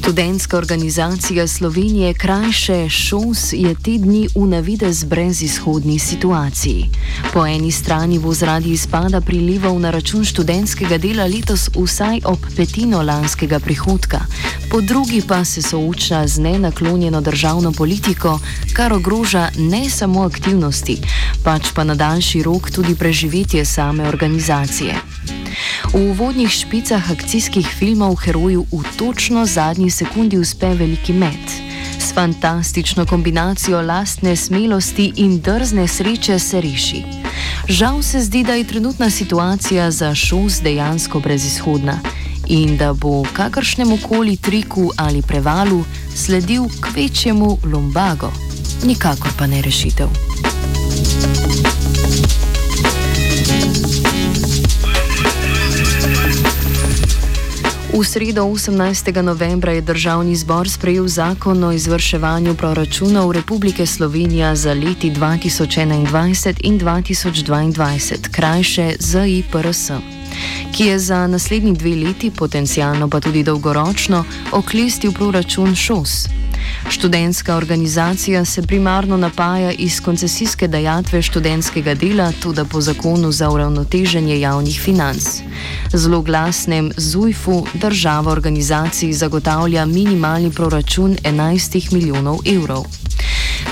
Študentska organizacija Slovenije krajše ŠOS je te dni v navidez brezizhodni situaciji. Po eni strani bo zaradi izpada prilivov na račun študentskega dela letos vsaj ob petino lanskega prihodka, po drugi pa se sooča z nenaklonjeno državno politiko, kar ogroža ne samo aktivnosti, pač pa na daljši rok tudi preživetje same organizacije. V uvodnih špicah akcijskih filmov heroju v točno zadnji sekundi uspe veliki met. S fantastično kombinacijo lastne smelosti in drzne sreče se reši. Žal se zdi, da je trenutna situacija za šos dejansko brezizhodna in da bo kakršnemu koli triku ali prevalu sledil k večjemu lombago, nikakor pa ne rešitev. V sredo 18. novembra je državni zbor sprejel zakon o izvrševanju proračunov Republike Slovenije za leti 2021 in 2022, krajše ZIPRS, ki je za naslednji dve leti, potencialno pa tudi dolgoročno, oklestil proračun ŠOS. Študentska organizacija se primarno napaja iz koncesijske dajatve študentskega dela, tudi po zakonu za uravnoteženje javnih financ. Zelo glasnem ZUIF-u država organizaciji zagotavlja minimalni proračun 11 milijonov evrov.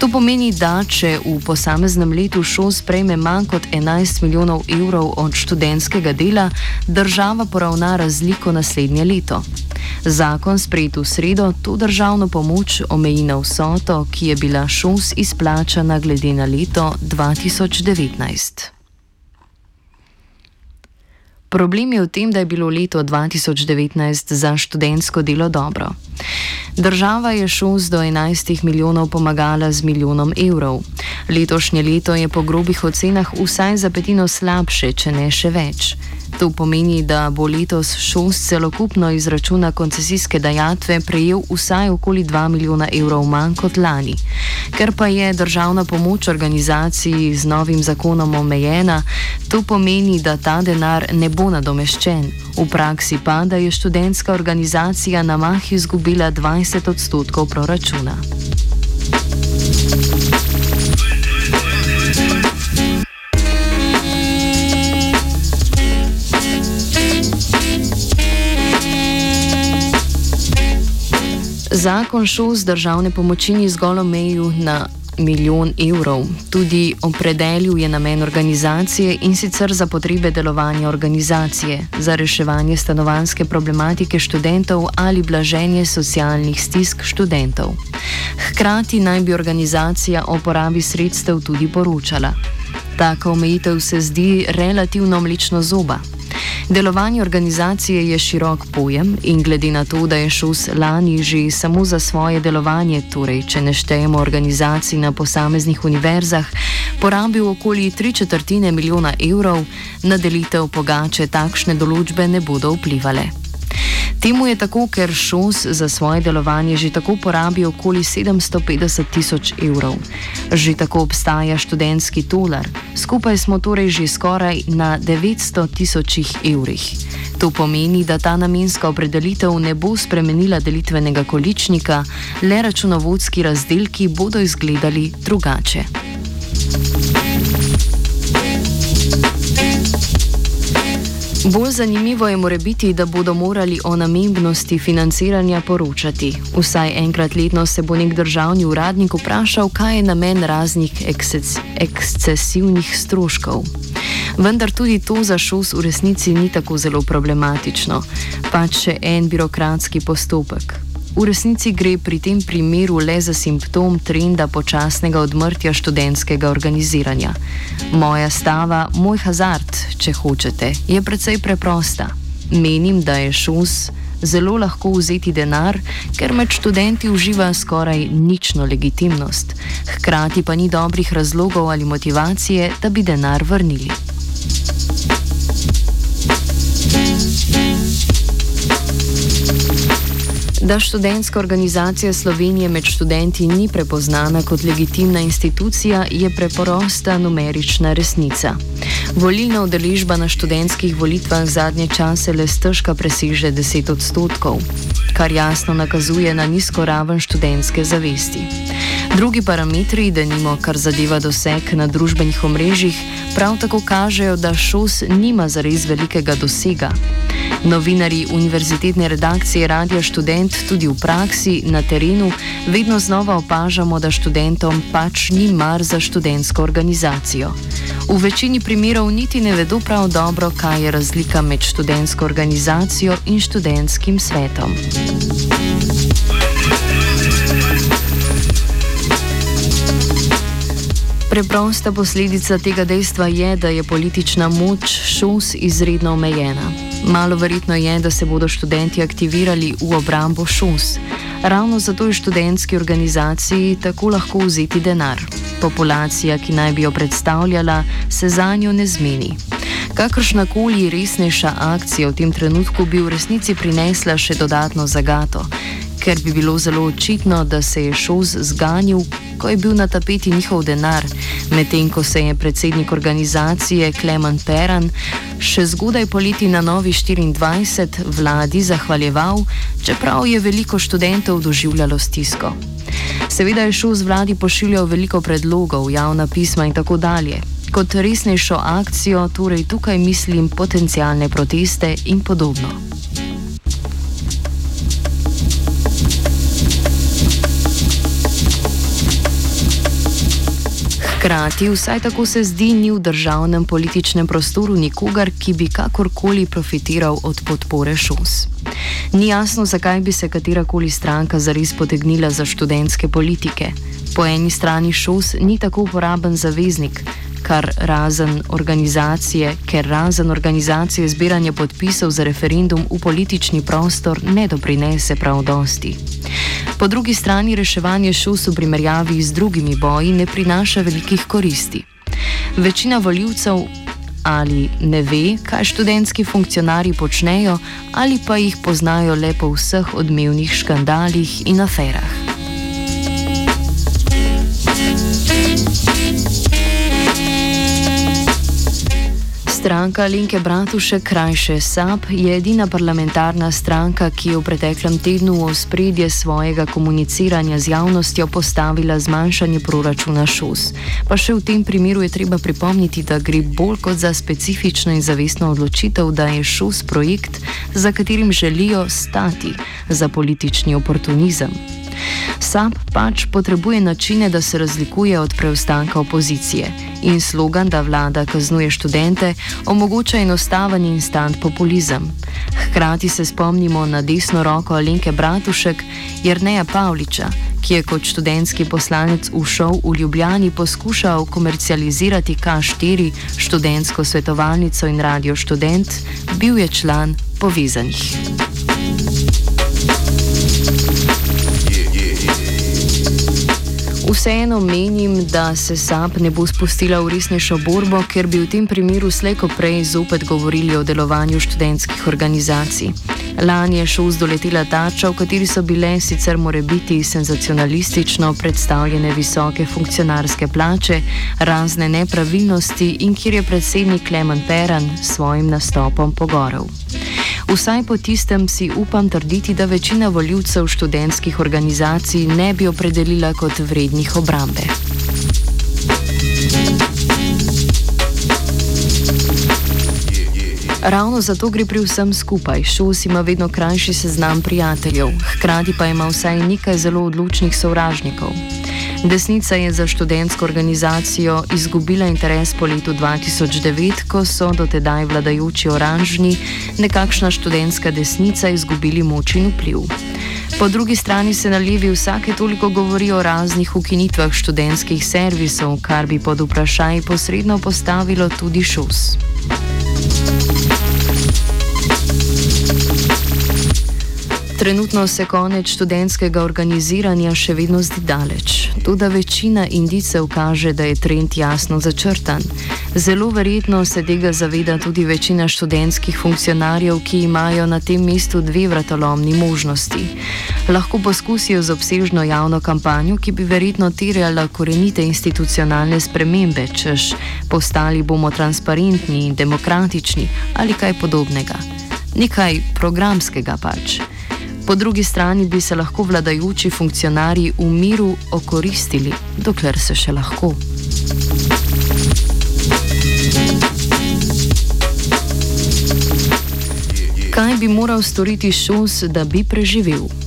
To pomeni, da če v posameznem letu šol sprejme manj kot 11 milijonov evrov od študentskega dela, država poravna razliko naslednje leto. Zakon sprejet v sredo to državno pomoč omeji na vsoto, ki je bila šos izplačana glede na leto 2019. Problem je v tem, da je bilo leto 2019 za študentsko delo dobro. Država je šos do 11 milijonov pomagala z milijonom evrov. Letošnje leto je po grobih ocenah vsaj za petino slabše, če ne še več. To pomeni, da bo letos šos celokupno izračuna koncesijske dajatve prejel vsaj okoli 2 milijona evrov manj kot lani. Ker pa je državna pomoč organizaciji z novim zakonom omejena, to pomeni, da ta denar ne bo nadomeščen. V praksi pa, da je študentska organizacija na mah izgubila 20 odstotkov proračuna. Zakon šol z državne pomoči ni zgolj omejil na milijon evrov, tudi opredelil je namen organizacije in sicer za potrebe delovanja organizacije, za reševanje stanovanske problematike študentov ali blaženje socialnih stisk študentov. Hkrati naj bi organizacija o porabi sredstev tudi poročala. Taka omejitev se zdi relativno mlično zoba. Delovanje organizacije je širok pojem in glede na to, da je ŠUS lani že samo za svoje delovanje, torej če ne štejemo organizacij na posameznih univerzah, porabil okoli tri četrtine milijona evrov, na delitev pogače takšne določbe ne bodo vplivale. Temu je tako, ker ŠOS za svoje delovanje že tako porabi okoli 750 tisoč evrov. Že tako obstaja študentski tolar, skupaj smo torej že skoraj na 900 tisočih evrih. To pomeni, da ta namenska opredelitev ne bo spremenila delitvenega količnika, le računovodski razdelki bodo izgledali drugače. Bolj zanimivo je more biti, da bodo morali o namembnosti financiranja poročati. Vsaj enkrat letno se bo nek državni uradnik vprašal, kaj je namen raznih eksces ekscesivnih stroškov. Vendar tudi to za šos v resnici ni tako zelo problematično, pač še en birokratski postopek. V resnici gre pri tem primeru le za simptom trenda počasnega odmrtja študentskega organiziranja. Moja stava, moj hazard, če hočete, je precej preprosta. Menim, da je šus zelo lahko vzeti denar, ker med študenti uživa skoraj nično legitimnost. Hkrati pa ni dobrih razlogov ali motivacije, da bi denar vrnili. Da študentska organizacija Slovenije med študenti ni prepoznana kot legitimna institucija, je preprosta numerična resnica. Volilna udeležba na študentskih volitvah zadnje čase le stežka preseže 10 odstotkov, kar jasno nakazuje na nizko raven študentske zavesti. Drugi parametri, da nimo kar zadeva doseg na družbenih omrežjih, prav tako kažejo, da šos nima zares velikega dosega. Novinari univerzitetne redakcije Radio Student tudi v praksi na terenu vedno znova opažamo, da študentom pač ni mar za študentsko organizacijo. V večini primerov niti ne vedo prav dobro, kaj je razlika med študentsko organizacijo in študentskim svetom. Preprosta posledica tega dejstva je, da je politična moč šos izredno omejena. Malo verjetno je, da se bodo študenti aktivirali v obrambo šos. Ravno zato je študentski organizaciji tako lahko vzeti denar. Populacija, ki naj bi jo predstavljala, se za njo ne zmeni. Kakršnakoli resnejša akcija v tem trenutku bi v resnici prinesla še dodatno zagato ker bi bilo zelo očitno, da se je šoz zganil, ko je bil na tapeti njihov denar, medtem ko se je predsednik organizacije Klemen Peran še zgodaj poleti na Novi 24 vladi zahvaljeval, čeprav je veliko študentov doživljalo stisko. Seveda je šoz vladi pošiljal veliko predlogov, javna pisma in tako dalje. Kot resnejšo akcijo, torej tukaj mislim potencijalne proteste in podobno. Hkrati, vsaj tako se zdi, ni v državnem političnem prostoru nikogar, ki bi kakorkoli profitiral od podpore ŠUS. Ni jasno, zakaj bi se katerakoli stranka zares potegnila za študentske politike. Po eni strani ŠUS ni tako uporaben zaveznik, kar razen organizacije, ker razen organizacije zbiranja podpisov za referendum v politični prostor ne doprinese prav dosti. Po drugi strani reševanje šus v primerjavi z drugimi boji ne prinaša velikih koristi. Večina voljivcev ali ne ve, kaj študentski funkcionarji počnejo, ali pa jih poznajo le po vseh odmevnih škandalih in aferah. Stranka Linke Bratuše, krajše SAP, je edina parlamentarna stranka, ki je v preteklem tednu v spredje svojega komuniciranja z javnostjo postavila zmanjšanje proračuna ŠUS. Pa še v tem primeru je treba pripomniti, da gre bolj kot za specifično in zavestno odločitev, da je ŠUS projekt, za katerim želijo stati za politični oportunizem. SAP pač potrebuje načine, da se razlikuje od preostanka opozicije in slogan, da vlada kaznuje študente, omogoča enostaven in instant populizem. Hkrati se spomnimo na desno roko Alenke Bratušek, Jrneja Pavliča, ki je kot študentski poslanec šov v Ljubljani poskušal komercializirati K4, študentsko svetovalnico in radio študent, bil je član povezanih. Vseeno menim, da se SAP ne bo spustila v resnejšo borbo, ker bi v tem primeru slejko prej zopet govorili o delovanju študentskih organizacij. Lani je šel zdoletela tača, v kateri so bile sicer more biti senzacionalistično predstavljene visoke funkcionarske plače, razne nepravilnosti in kjer je predsednik Klemen Peran s svojim nastopom pogorel. Vsaj po tistem si upam trditi, da večina voljivcev študentskih organizacij ne bi opredelila kot vrednih obrambe. Ravno zato gre pri vsem skupaj. Šus ima vedno krajši seznam prijateljev, hkrati pa ima vsaj nekaj zelo odločnih sovražnikov. Desnica je za študentsko organizacijo izgubila interes po letu 2009, ko so dotedaj vladajoči oranžni, nekakšna študentska desnica, izgubili moč in vpliv. Po drugi strani se na levi vsake toliko govori o raznih ukinitvah študentskih servisov, kar bi pod vprašaj posredno postavilo tudi šus. Trenutno se konec študentskega organiziranja še vedno zdi daleč. Tudi večina indicev kaže, da je trend jasno začrtan. Zelo verjetno se tega zaveda tudi večina študentskih funkcionarjev, ki imajo na tem mestu dve vratolomni možnosti. Lahko poskusijo z obsežno javno kampanjo, ki bi verjetno terjala korenite institucionalne spremembe, češ postali bomo transparentni in demokratični ali kaj podobnega. Nekaj programskega pač. Po drugi strani bi se lahko vladajoči funkcionarji v miru okoristili, dokler se še lahko. Kaj bi moral storiti Šus, da bi preživel?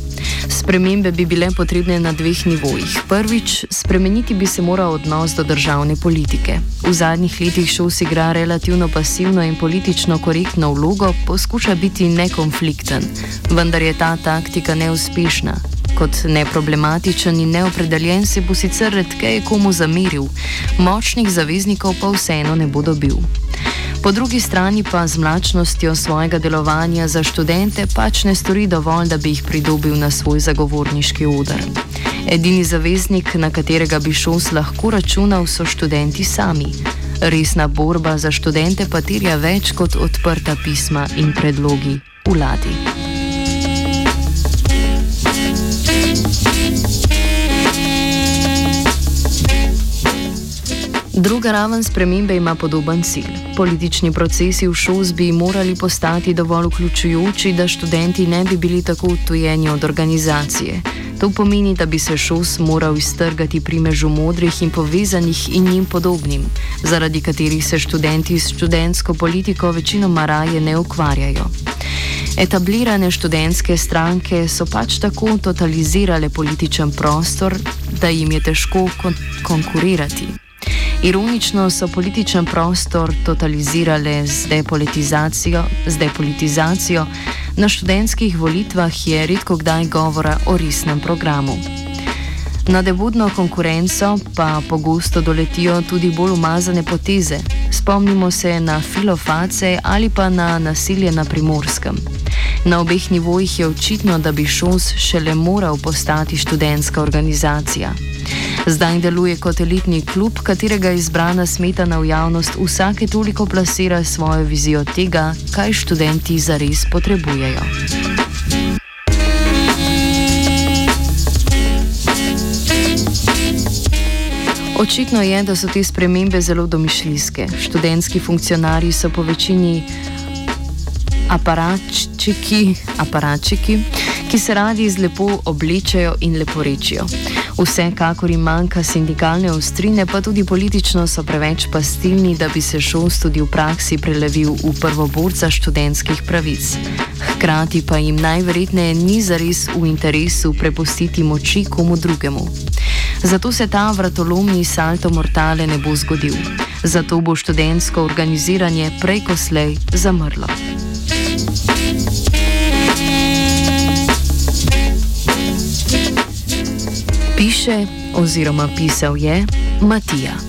Spremembe bi bile potrebne na dveh nivojih. Prvič, spremeniti bi se moral odnos do državne politike. V zadnjih letih Šus igra relativno pasivno in politično korektno vlogo, poskuša biti nekonflikten, vendar je ta taktika neuspešna. Kot neproblematičen in neopredeljen se bo sicer redkeje komu zameril, močnih zaveznikov pa vseeno ne bo dobil. Po drugi strani pa z mlačnostjo svojega delovanja za študente pač ne stori dovolj, da bi jih pridobil na svoj zagovorniški odr. Edini zaveznik, na katerega bi šos lahko računal, so študenti sami. Resna borba za študente pa terja več kot odprta pisma in predlogi vladi. Druga raven spremembe ima podoben cilj. Politični procesi v šols bi morali postati dovolj vključujoči, da študenti ne bi bili tako odtujeni od organizacije. To pomeni, da bi se šols moral iztrgati primežu modrih in povezanih in njim podobnim, zaradi katerih se študenti s študentsko politiko večinoma raje ne ukvarjajo. Etablirane študentske stranke so pač tako totalizirale političen prostor, da jim je težko kon konkurirati. Ironično so političen prostor totalizirale z depolitizacijo, z depolitizacijo. Na študentskih volitvah je redko kdaj govora o resnem programu. Na debudno konkurenco pa pogosto doletijo tudi bolj umazane poteze. Spomnimo se na filoface ali pa na nasilje na primorskem. Na obeh nivojih je očitno, da bi ŠOS šele moral postati študentska organizacija. Zdaj deluje kot elitni klub, katerega izbrana smetana v javnost vsake toliko plasira svojo vizijo tega, kaj študenti zares potrebujejo. Očitno je, da so te spremembe zelo domišljijske. Študentski funkcionarji so po večini aparačiki, aparačiki, ki se radi zlepo oblečejo in leporečijo. Vsekakor jim manjka sindikalne ostrine, pa tudi politično so preveč pastilni, da bi se šolst tudi v praksi prelevil v prvoborca študentskih pravic. Hkrati pa jim najverjetneje ni zares v interesu prepustiti moči komu drugemu. Zato se ta vratolomni salto mortale ne bo zgodil. Zato bo študentsko organiziranje prej ko slej zamrlo. Piše oziroma pisal je Matija.